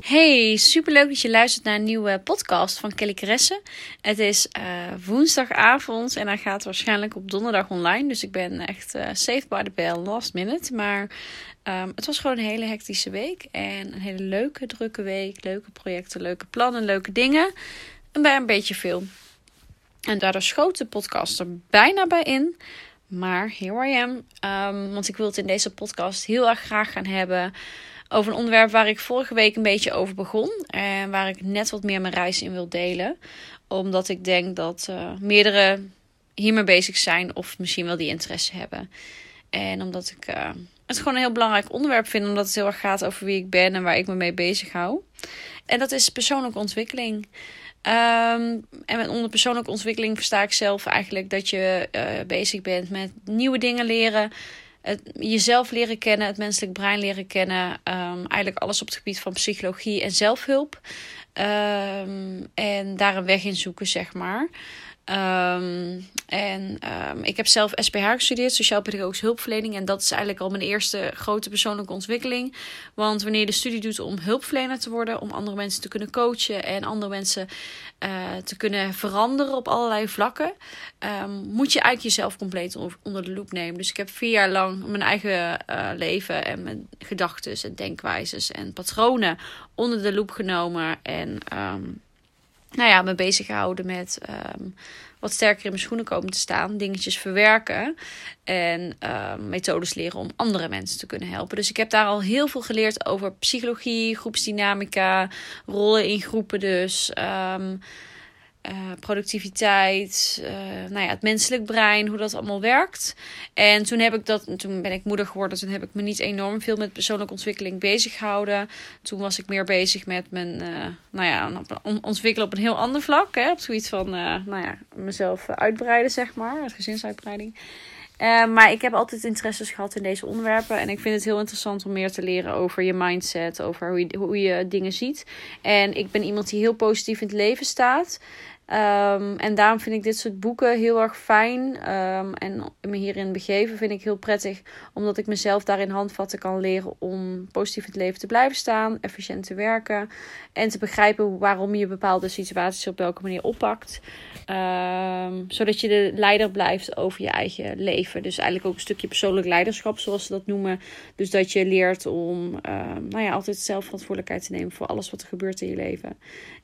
Hey, superleuk dat je luistert naar een nieuwe podcast van Kelly Caresse. Het is uh, woensdagavond en hij gaat waarschijnlijk op donderdag online. Dus ik ben echt uh, by the bell last minute. Maar um, het was gewoon een hele hectische week. En een hele leuke, drukke week. Leuke projecten, leuke plannen, leuke dingen. En bij een beetje veel. En daardoor schoot de podcast er bijna bij in. Maar here I am. Um, want ik wil het in deze podcast heel erg graag gaan hebben over een onderwerp waar ik vorige week een beetje over begon. En waar ik net wat meer mijn reis in wil delen. Omdat ik denk dat uh, meerdere hiermee bezig zijn of misschien wel die interesse hebben. En omdat ik uh, het gewoon een heel belangrijk onderwerp vind. Omdat het heel erg gaat over wie ik ben en waar ik me mee bezig hou. En dat is persoonlijke ontwikkeling. Um, en onder persoonlijke ontwikkeling versta ik zelf eigenlijk dat je uh, bezig bent met nieuwe dingen leren jezelf leren kennen, het menselijk brein leren kennen. Um, eigenlijk alles op het gebied van psychologie en zelfhulp. Um, en daar een weg in zoeken, zeg maar. Um, en um, ik heb zelf SPH gestudeerd, Sociaal Pedagogische Hulpverlening. En dat is eigenlijk al mijn eerste grote persoonlijke ontwikkeling. Want wanneer je de studie doet om hulpverlener te worden, om andere mensen te kunnen coachen en andere mensen uh, te kunnen veranderen op allerlei vlakken, um, moet je eigenlijk jezelf compleet onder de loep nemen. Dus ik heb vier jaar lang mijn eigen uh, leven en mijn gedachten en denkwijzes en patronen onder de loep genomen. En nou ja, me bezig gehouden met um, wat sterker in mijn schoenen komen te staan. Dingetjes verwerken. En um, methodes leren om andere mensen te kunnen helpen. Dus ik heb daar al heel veel geleerd over psychologie, groepsdynamica, rollen in groepen dus. Um, uh, productiviteit, uh, nou ja, het menselijk brein, hoe dat allemaal werkt. En toen heb ik dat, toen ben ik moeder geworden, toen heb ik me niet enorm veel met persoonlijke ontwikkeling bezig gehouden. Toen was ik meer bezig met mijn, uh, nou ja, ontwikkelen op een heel ander vlak. Hè, op zoiets van, nou ja, mezelf uitbreiden, zeg maar, gezinsuitbreiding. Maar ik heb altijd interesses gehad in deze onderwerpen. En ik vind het heel interessant om meer te leren over je mindset. Over hoe hoe je dingen ziet. En ik ben iemand die heel positief in het leven staat. Um, en daarom vind ik dit soort boeken heel erg fijn. Um, en me hierin begeven vind ik heel prettig. Omdat ik mezelf daarin handvatten kan leren om positief in het leven te blijven staan. Efficiënt te werken. En te begrijpen waarom je bepaalde situaties op welke manier oppakt. Um, zodat je de leider blijft over je eigen leven. Dus eigenlijk ook een stukje persoonlijk leiderschap, zoals ze dat noemen. Dus dat je leert om nou ja, altijd zelf verantwoordelijkheid te nemen voor alles wat er gebeurt in je leven.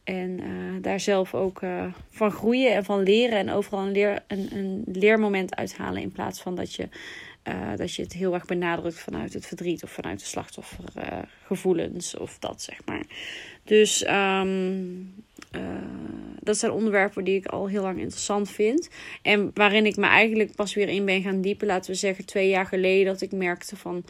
En uh, daar zelf ook uh, van groeien en van leren. En overal een, leer, een, een leermoment uithalen. In plaats van dat je, uh, dat je het heel erg benadrukt vanuit het verdriet of vanuit de slachtoffergevoelens of dat zeg maar. Dus um, dat zijn onderwerpen die ik al heel lang interessant vind. En waarin ik me eigenlijk pas weer in ben gaan diepen. Laten we zeggen twee jaar geleden dat ik merkte van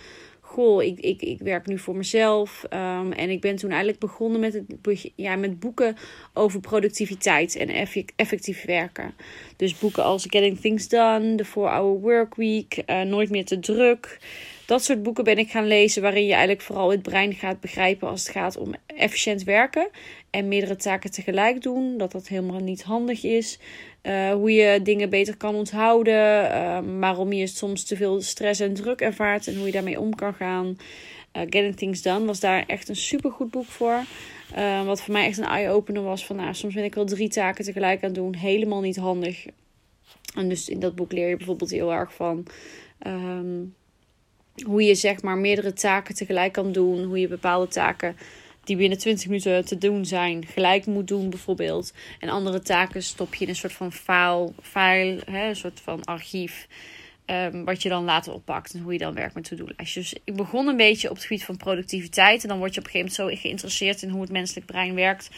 goh, ik, ik, ik werk nu voor mezelf. Um, en ik ben toen eigenlijk begonnen met, het, ja, met boeken over productiviteit en effectief werken. Dus boeken als Getting Things Done, The 4-Hour Workweek, uh, Nooit meer te druk. Dat soort boeken ben ik gaan lezen waarin je eigenlijk vooral het brein gaat begrijpen als het gaat om efficiënt werken en meerdere taken tegelijk doen. Dat dat helemaal niet handig is. Uh, hoe je dingen beter kan onthouden. Uh, waarom je soms te veel stress en druk ervaart en hoe je daarmee om kan gaan. Uh, Getting Things Done was daar echt een super goed boek voor. wat voor mij echt een eye-opener was van nou, soms ben ik wel drie taken tegelijk aan het doen. Helemaal niet handig. En dus in dat boek leer je bijvoorbeeld heel erg van. Um, hoe je zeg maar meerdere taken tegelijk kan doen. Hoe je bepaalde taken die binnen 20 minuten te doen zijn, gelijk moet doen bijvoorbeeld. En andere taken stop je in een soort van file, file hè, een soort van archief. Um, wat je dan later oppakt en hoe je dan werkt met to-do-lijstjes. Dus ik begon een beetje op het gebied van productiviteit. En dan word je op een gegeven moment zo geïnteresseerd in hoe het menselijk brein werkt.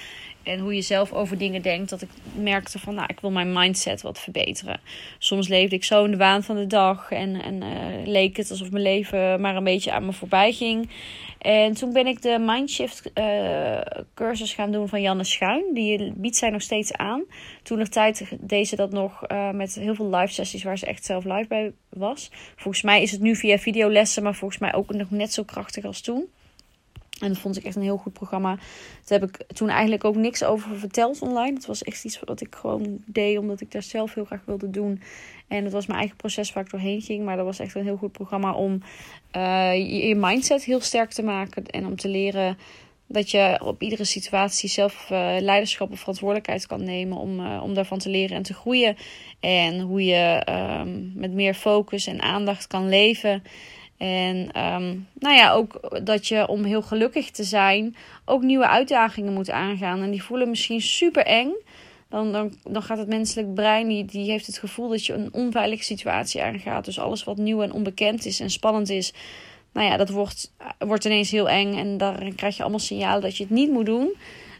En hoe je zelf over dingen denkt. Dat ik merkte van, nou, ik wil mijn mindset wat verbeteren. Soms leefde ik zo in de waan van de dag. En, en uh, leek het alsof mijn leven maar een beetje aan me voorbij ging. En toen ben ik de Mindshift uh, cursus gaan doen van Janne Schuin. Die biedt zij nog steeds aan. Toen nog tijd deed ze dat nog uh, met heel veel live sessies waar ze echt zelf live bij was. Volgens mij is het nu via videolessen, maar volgens mij ook nog net zo krachtig als toen. En dat vond ik echt een heel goed programma. Daar heb ik toen eigenlijk ook niks over verteld online. Het was echt iets wat ik gewoon deed, omdat ik daar zelf heel graag wilde doen. En het was mijn eigen proces waar ik doorheen ging. Maar dat was echt een heel goed programma om uh, je, mindset heel sterk te maken. En om te leren dat je op iedere situatie zelf uh, leiderschap of verantwoordelijkheid kan nemen. Om, uh, om daarvan te leren en te groeien. En hoe je um, met meer focus en aandacht kan leven. En um, nou ja, ook dat je om heel gelukkig te zijn ook nieuwe uitdagingen moet aangaan. En die voelen misschien super eng. Dan, dan, dan gaat het menselijk brein, die, die heeft het gevoel dat je een onveilige situatie aangaat. Dus alles wat nieuw en onbekend is en spannend is, nou ja, dat wordt, wordt ineens heel eng. En daar krijg je allemaal signalen dat je het niet moet doen.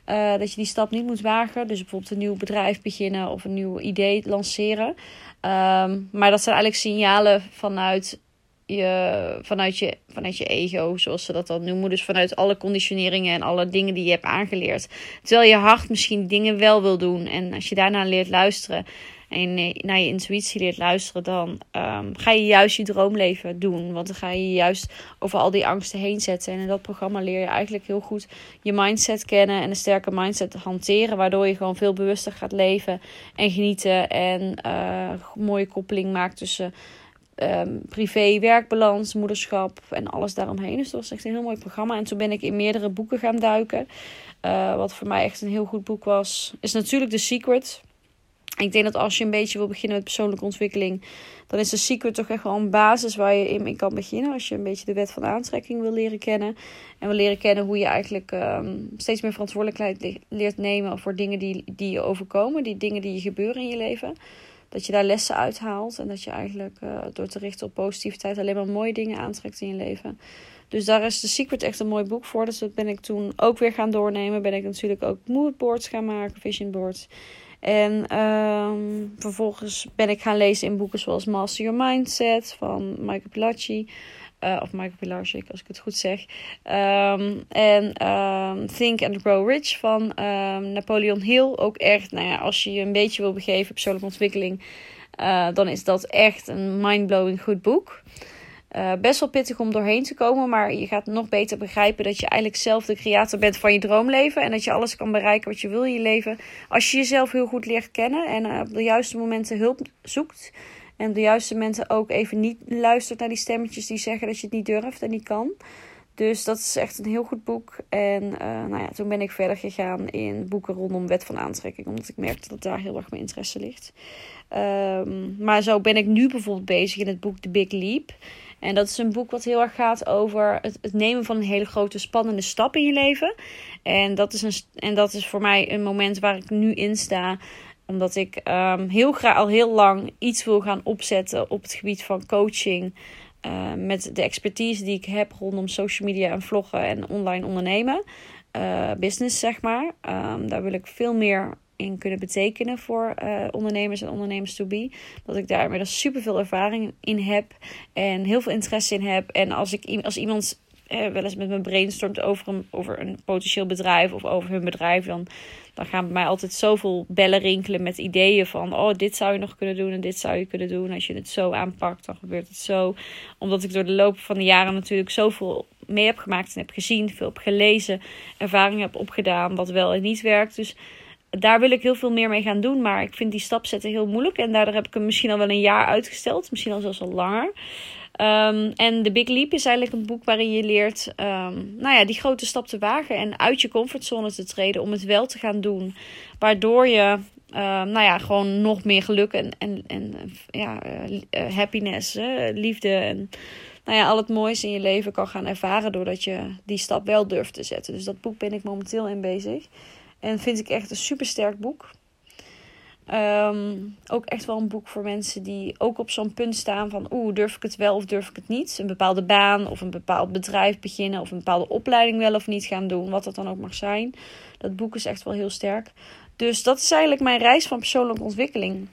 Uh, dat je die stap niet moet wagen. Dus bijvoorbeeld een nieuw bedrijf beginnen of een nieuw idee lanceren. Um, maar dat zijn eigenlijk signalen vanuit je, vanuit, je, vanuit je ego, zoals ze dat dan noemen. Dus vanuit alle conditioneringen en alle dingen die je hebt aangeleerd. Terwijl je hart misschien dingen wel wil doen. En als je daarna leert luisteren en naar je intuïtie leert luisteren, dan um, ga je juist je droomleven doen. Want dan ga je juist over al die angsten heen zetten. En in dat programma leer je eigenlijk heel goed je mindset kennen en een sterke mindset hanteren. Waardoor je gewoon veel bewuster gaat leven en genieten. En uh, mooie koppeling maakt tussen um, privé, werkbalans, moederschap en alles daaromheen. Dus dat was echt een heel mooi programma. En toen ben ik in meerdere boeken gaan duiken. Uh, wat voor mij echt een heel goed boek was, is natuurlijk The Secret. Ik denk dat als je een beetje wil beginnen met persoonlijke ontwikkeling, dan is The Secret toch echt wel een basis waar je in kan beginnen. Als je een beetje de wet van aantrekking wil leren kennen. En wil leren kennen hoe je eigenlijk um, steeds meer verantwoordelijkheid leert nemen voor dingen die, die je overkomen, die dingen die je gebeuren in je leven dat je daar lessen uithaalt. En dat je eigenlijk uh, door te richten op positiviteit alleen maar mooie dingen aantrekt in je leven. Dus daar is The Secret echt een mooi boek voor. Dus dat ben ik toen ook weer gaan doornemen. Ben ik natuurlijk ook moodboards gaan maken, vision boards. En um, vervolgens ben ik gaan lezen in boeken zoals Master Your Mindset van Michael Pilarchi. Uh, of Michael Pilarczyk, als ik het goed zeg. Um, en um, Think and Grow Rich van um, Napoleon Hill. Ook echt, nou ja, als je je een beetje wil begeven persoonlijke ontwikkeling, uh, dan is dat echt een mindblowing goed boek. Uh, best wel pittig om doorheen te komen, maar je gaat nog beter begrijpen dat je eigenlijk zelf de creator bent van je droomleven. En dat je alles kan bereiken wat je wil in je leven. Als je jezelf heel goed leert kennen en op de juiste momenten hulp zoekt. En op de juiste momenten ook even niet luistert naar die stemmetjes die zeggen dat je het niet durft en niet kan. Dus dat is echt een heel goed boek. En uh, nou ja, toen ben ik verder gegaan in boeken rondom wet van aantrekking. Omdat ik merkte dat daar heel erg mijn interesse ligt. Um, maar zo ben ik nu bijvoorbeeld bezig in het boek The Big Leap. En dat is een boek wat heel erg gaat over het, het, nemen van een hele grote spannende stap in je leven. En dat, is een, en dat is voor mij een moment waar ik nu in sta omdat ik um, heel graag al heel lang iets wil gaan opzetten op het gebied van coaching. Uh, met de expertise die ik heb rondom social media en vloggen en online ondernemen. Uh, business, zeg maar. Um, daar wil ik veel meer in kunnen betekenen voor uh, ondernemers en ondernemers to be. Dat ik daar inmiddels super veel ervaring in heb en heel veel interesse in heb. En als, ik, als iemand eh, wel eens met mijn brainstormt over een, over een potentieel bedrijf of over hun bedrijf, dan, dan gaan bij mij altijd zoveel bellen rinkelen met ideeën van: oh, dit zou je nog kunnen doen en dit zou je kunnen doen. Als je het zo aanpakt, dan gebeurt het zo. Omdat ik door de loop van de jaren natuurlijk zoveel mee heb gemaakt en heb gezien, veel heb gelezen, ervaring heb opgedaan, wat wel en niet werkt. Dus daar wil ik heel veel meer mee gaan doen. Maar ik vind die stap zetten heel moeilijk. En daardoor heb ik hem misschien al wel een jaar uitgesteld. Misschien al zelfs al langer. Um, en The Big Leap is eigenlijk een boek waarin je leert um, nou ja, die grote stap te wagen en uit je comfortzone te treden om het wel te gaan doen. Waardoor je um, nou ja, gewoon nog meer geluk en, en, en ja, uh, happiness, uh, liefde en nou ja, al het moois in je leven kan gaan ervaren doordat je die stap wel durft te zetten. Dus dat boek ben ik momenteel in bezig. En vind ik echt een super sterk boek. Um, ook echt wel een boek voor mensen die ook op zo'n punt staan van oeh, durf ik het wel of durf ik het niet? Een bepaalde baan of een bepaald bedrijf beginnen of een bepaalde opleiding wel of niet gaan doen, wat dat dan ook mag zijn. Dat boek is echt wel heel sterk. Dus dat is eigenlijk mijn reis van persoonlijke ontwikkeling.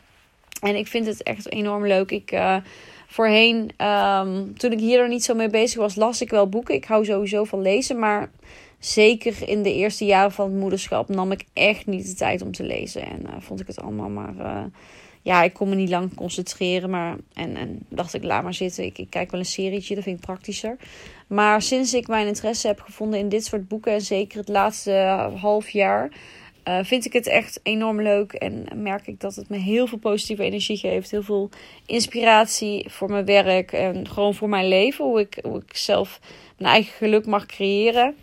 En ik vind het echt enorm leuk. Ik uh, voorheen, ehm, toen ik hier nog niet zo mee bezig was, las ik wel boeken. Ik hou sowieso van lezen, maar zeker in de eerste jaren van het moederschap nam ik echt niet de tijd om te lezen. En eh, vond ik het allemaal maar. Uh, ja, ik kon me niet lang concentreren. Maar, en, en dacht ik, laat maar zitten. Ik, ik kijk wel een serietje, dat vind ik praktischer. Maar sinds ik mijn interesse heb gevonden in dit soort boeken, en zeker het laatste half jaar, vind ik het echt enorm leuk. En merk ik dat het me heel veel positieve energie geeft. Heel veel inspiratie voor mijn werk en gewoon voor mijn leven. Hoe ik, hoe ik zelf mijn eigen geluk mag creëren.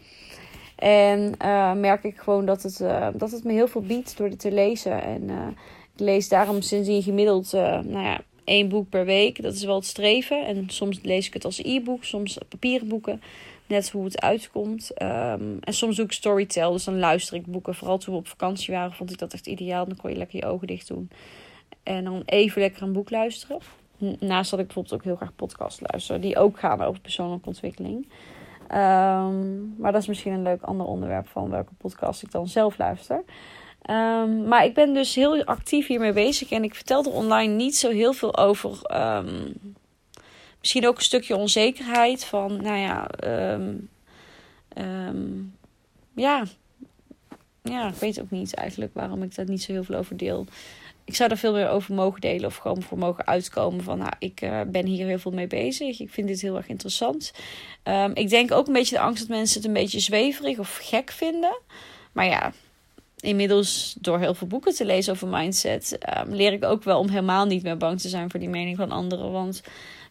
En uh, merk ik gewoon dat het, uh, dat het me heel veel biedt door dit te lezen. En uh, ik lees daarom sindsdien gemiddeld nou ja, één boek per week. Dat is wel het streven. En soms lees ik het als e-book, soms papieren boeken. Net hoe het uitkomt. Um, en soms doe ik storytell. Dus dan luister ik boeken. Vooral toen we op vakantie waren, vond ik dat echt ideaal. Dan kon je lekker je ogen dicht doen. En dan even lekker een boek luisteren. Naast dat ik bijvoorbeeld ook heel graag podcast luister. Die ook gaan over persoonlijke ontwikkeling. Um, maar dat is misschien een leuk ander onderwerp van welke podcast ik dan zelf luister. Um, maar ik ben dus heel actief hiermee bezig. En ik vertel er online niet zo heel veel over. Um, misschien ook een stukje onzekerheid. Van, nou ja, ja. Ja, ik weet ook niet eigenlijk waarom ik daar niet zo heel veel over deel ik zou er veel meer over mogen delen of gewoon voor mogen uitkomen van, nou, ik uh, ben hier heel veel mee bezig. Ik vind dit heel erg interessant. Um, ik denk ook een beetje de angst dat mensen het een beetje zweverig of gek vinden. Maar ja, inmiddels door heel veel boeken te lezen over mindset, um, leer ik ook wel om helemaal niet meer bang te zijn voor die mening van anderen. Want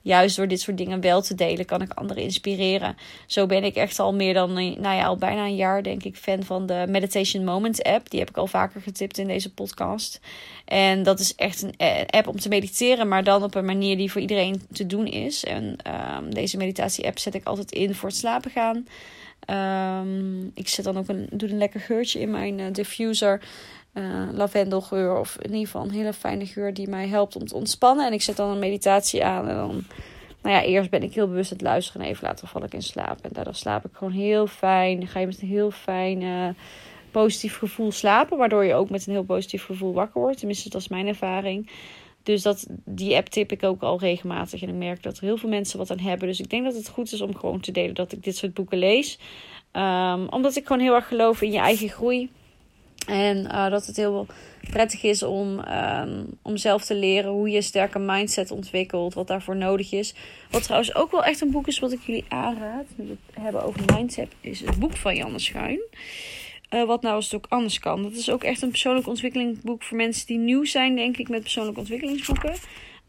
juist door dit soort dingen wel te delen, kan ik anderen inspireren. Zo ben ik echt al meer dan, nou ja, al bijna een jaar denk ik fan van de Meditation Moments app. Die heb ik al vaker getipt in deze podcast. En dat is echt een eh, app om te mediteren, maar dan op een manier die voor iedereen te doen is. En um, deze meditatie app zet ik altijd in voor het slapen gaan. Um, ik zet dan ook een, doe een lekker geurtje in mijn uh, diffuser uh, lavendelgeur. Of in ieder geval een hele fijne geur die mij helpt om te ontspannen. En ik zet dan een meditatie aan. En dan, nou ja, eerst ben ik heel bewust het luisteren. En even later val ik in slaap. En daardoor slaap ik gewoon heel fijn. Ga je met een heel fijn, uh, positief gevoel slapen. Waardoor je ook met een heel positief gevoel wakker wordt. Tenminste, dat is mijn ervaring. Dus dat, die app tip ik ook al regelmatig. En ik merk dat er heel veel mensen wat aan hebben. Dus ik denk dat het goed is om gewoon te delen dat ik dit soort boeken lees. Um, omdat ik gewoon heel erg geloof in je eigen groei. En uh, dat het heel prettig is om, um, om zelf te leren hoe je een sterke mindset ontwikkelt. Wat daarvoor nodig is. Wat trouwens ook wel echt een boek is wat ik jullie aanraad. We het hebben over mindset. Is het boek van Janne Schuin. Uh, wat nou als het ook anders kan. Dat is ook echt een persoonlijk ontwikkelingsboek voor mensen die nieuw zijn, denk ik, met persoonlijke ontwikkelingsboeken.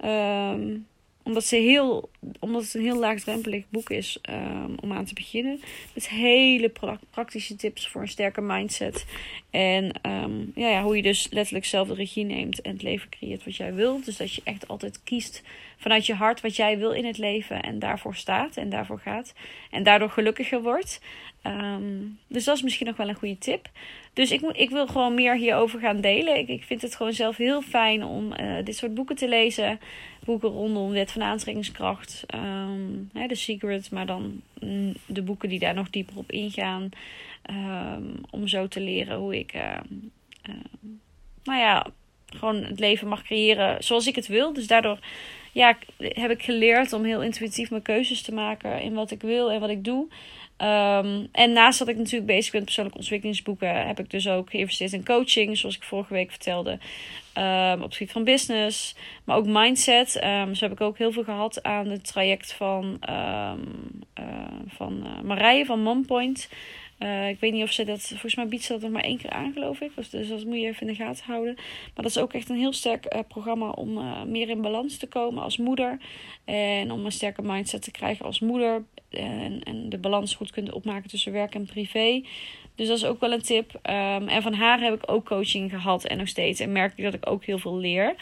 Um, omdat, ze heel, omdat het een heel laagdrempelig boek is um, om aan te beginnen. Met hele praktische tips voor een sterke mindset. En um, ja, ja, hoe je dus letterlijk zelf de regie neemt en het leven creëert wat jij wilt. Dus dat je echt altijd kiest vanuit je hart wat jij wil in het leven. En daarvoor staat en daarvoor gaat. En daardoor gelukkiger wordt. Um, dus dat is misschien nog wel een goede tip. Dus ik, moet, ik wil gewoon meer hierover gaan delen. Ik, ik vind het gewoon zelf heel fijn om uh, dit soort boeken te lezen. Boeken rondom wet van aantrekkingskracht. Hè, The Secret, maar dan mm, de boeken die daar nog dieper op ingaan. Um, om zo te leren hoe ik, nou ja, gewoon het leven mag creëren zoals ik het wil. Dus daardoor ja, heb ik geleerd om heel intuïtief mijn keuzes te maken in wat ik wil en wat ik doe. Um, en naast dat ik natuurlijk bezig ben met persoonlijke ontwikkelingsboeken, heb ik dus ook geïnvesteerd in coaching, zoals ik vorige week vertelde. Um, op het gebied van business, maar ook mindset. Um, zo heb ik ook heel veel gehad aan het traject van, uh, van uh, Marije van Mompoint. Uh, ik weet niet of ze dat, volgens mij biedt ze dat nog maar één keer aan, geloof ik. Dus, dus dat moet je even in de gaten houden. Maar dat is ook echt een heel sterk uh, programma om uh, meer in balans te komen als moeder. En om een sterke mindset te krijgen als moeder. En, en de balans goed kunnen opmaken tussen werk en privé. Dus dat is ook wel een tip. Um, en van haar heb ik ook coaching gehad en nog steeds. En merk ik dat ik ook heel veel leer.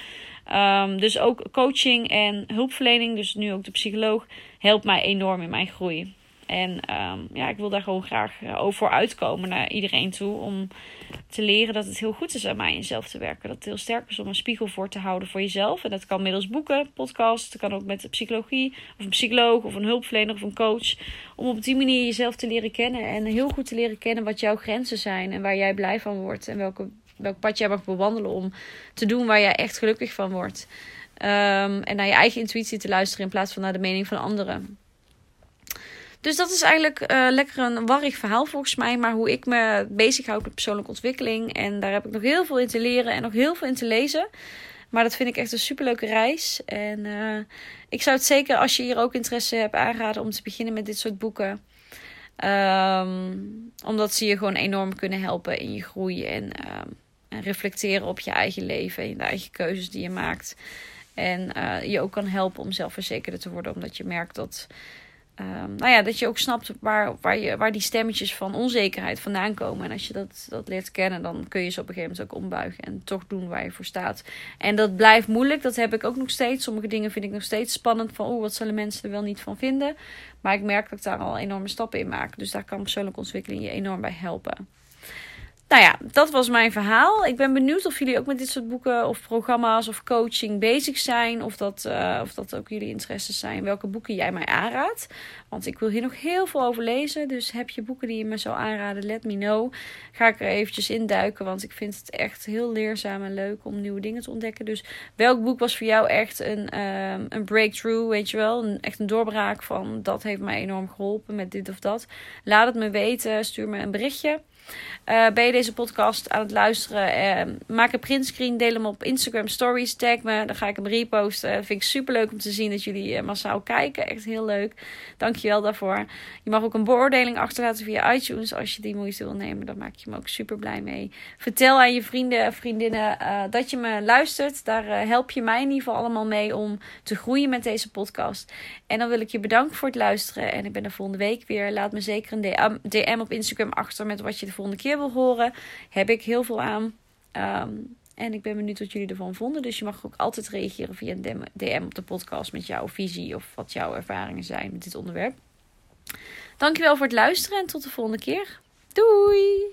Um, dus ook coaching en hulpverlening, dus nu ook de psycholoog, helpt mij enorm in mijn groei. En um, ja, ik wil daar gewoon graag uh, over uitkomen naar iedereen toe. Om te leren dat het heel goed is aan mij jezelf te werken. Dat het heel sterk is om een spiegel voor te houden voor jezelf. En dat kan middels boeken, podcast. Dat kan ook met psychologie. Of een psycholoog of een hulpverlener of een coach. Om op die manier jezelf te leren kennen. En heel goed te leren kennen wat jouw grenzen zijn. En waar jij blij van wordt. En welke, welk pad jij mag bewandelen om te doen waar jij echt gelukkig van wordt. Ehm, en naar je eigen intuïtie te luisteren in plaats van naar de mening van anderen. Dus dat is eigenlijk uh, lekker een warrig verhaal volgens mij. Maar hoe ik me bezighoud met persoonlijke ontwikkeling. En daar heb ik nog heel veel in te leren en nog heel veel in te lezen. Maar dat vind ik echt een superleuke reis. En uh, ik zou het zeker, als je hier ook interesse hebt, aanraden om te beginnen met dit soort boeken. Um, omdat ze je gewoon enorm kunnen helpen in je groei en, um, en reflecteren op je eigen leven en de eigen keuzes die je maakt. En uh, je ook kan helpen om zelfverzekerder te worden, omdat je merkt dat Um, nou ja, dat je ook snapt waar, waar, je, waar die stemmetjes van onzekerheid vandaan komen. En als je dat, dat leert kennen, dan kun je ze op een gegeven moment ook ombuigen en toch doen waar je voor staat. En dat blijft moeilijk, dat heb ik ook nog steeds. Sommige dingen vind ik nog steeds spannend. Van, oh, wat zullen mensen er wel niet van vinden? Maar ik merk dat ik daar al enorme stappen in maak. Dus daar kan persoonlijke ontwikkeling je enorm bij helpen. Nou ja, dat was mijn verhaal. Ik ben benieuwd of jullie ook met dit soort boeken of programma's of coaching bezig zijn. Of dat, uh, of dat ook jullie interesses zijn. Welke boeken jij mij aanraadt. Want ik wil hier nog heel veel over lezen. Dus heb je boeken die je me zou aanraden, let me know. Ga ik er eventjes induiken. Want ik vind het echt heel leerzaam en leuk om nieuwe dingen te ontdekken. Dus welk boek was voor jou echt een, um, een breakthrough, weet je wel? Een, echt een doorbraak van dat heeft mij enorm geholpen met dit of dat. Laat het me weten. Stuur me een berichtje. Uh, ben je deze podcast aan het luisteren? Uh, maak een printscreen, deel hem op Instagram Stories, tag me. Dan ga ik hem reposten. Dat vind ik super leuk om te zien dat jullie uh, massaal kijken. Echt heel leuk. Dankjewel daarvoor. Je mag ook een beoordeling achterlaten via iTunes als je die moeite wil nemen. Dan maak je me ook super blij mee. Vertel aan je vrienden en vriendinnen dat je me luistert. Daar help je mij in ieder geval allemaal mee om te groeien met deze podcast. En dan wil ik je bedanken voor het luisteren. En ik ben er volgende week weer. Laat me zeker een DM, op Instagram achter met wat je de volgende keer wil horen. Heb ik heel veel aan. Um, en ik ben benieuwd wat jullie ervan vonden. Dus je mag ook altijd reageren via een DM op de podcast met jouw visie of wat jouw ervaringen zijn met dit onderwerp. Dankjewel voor het luisteren en tot de volgende keer. Doei!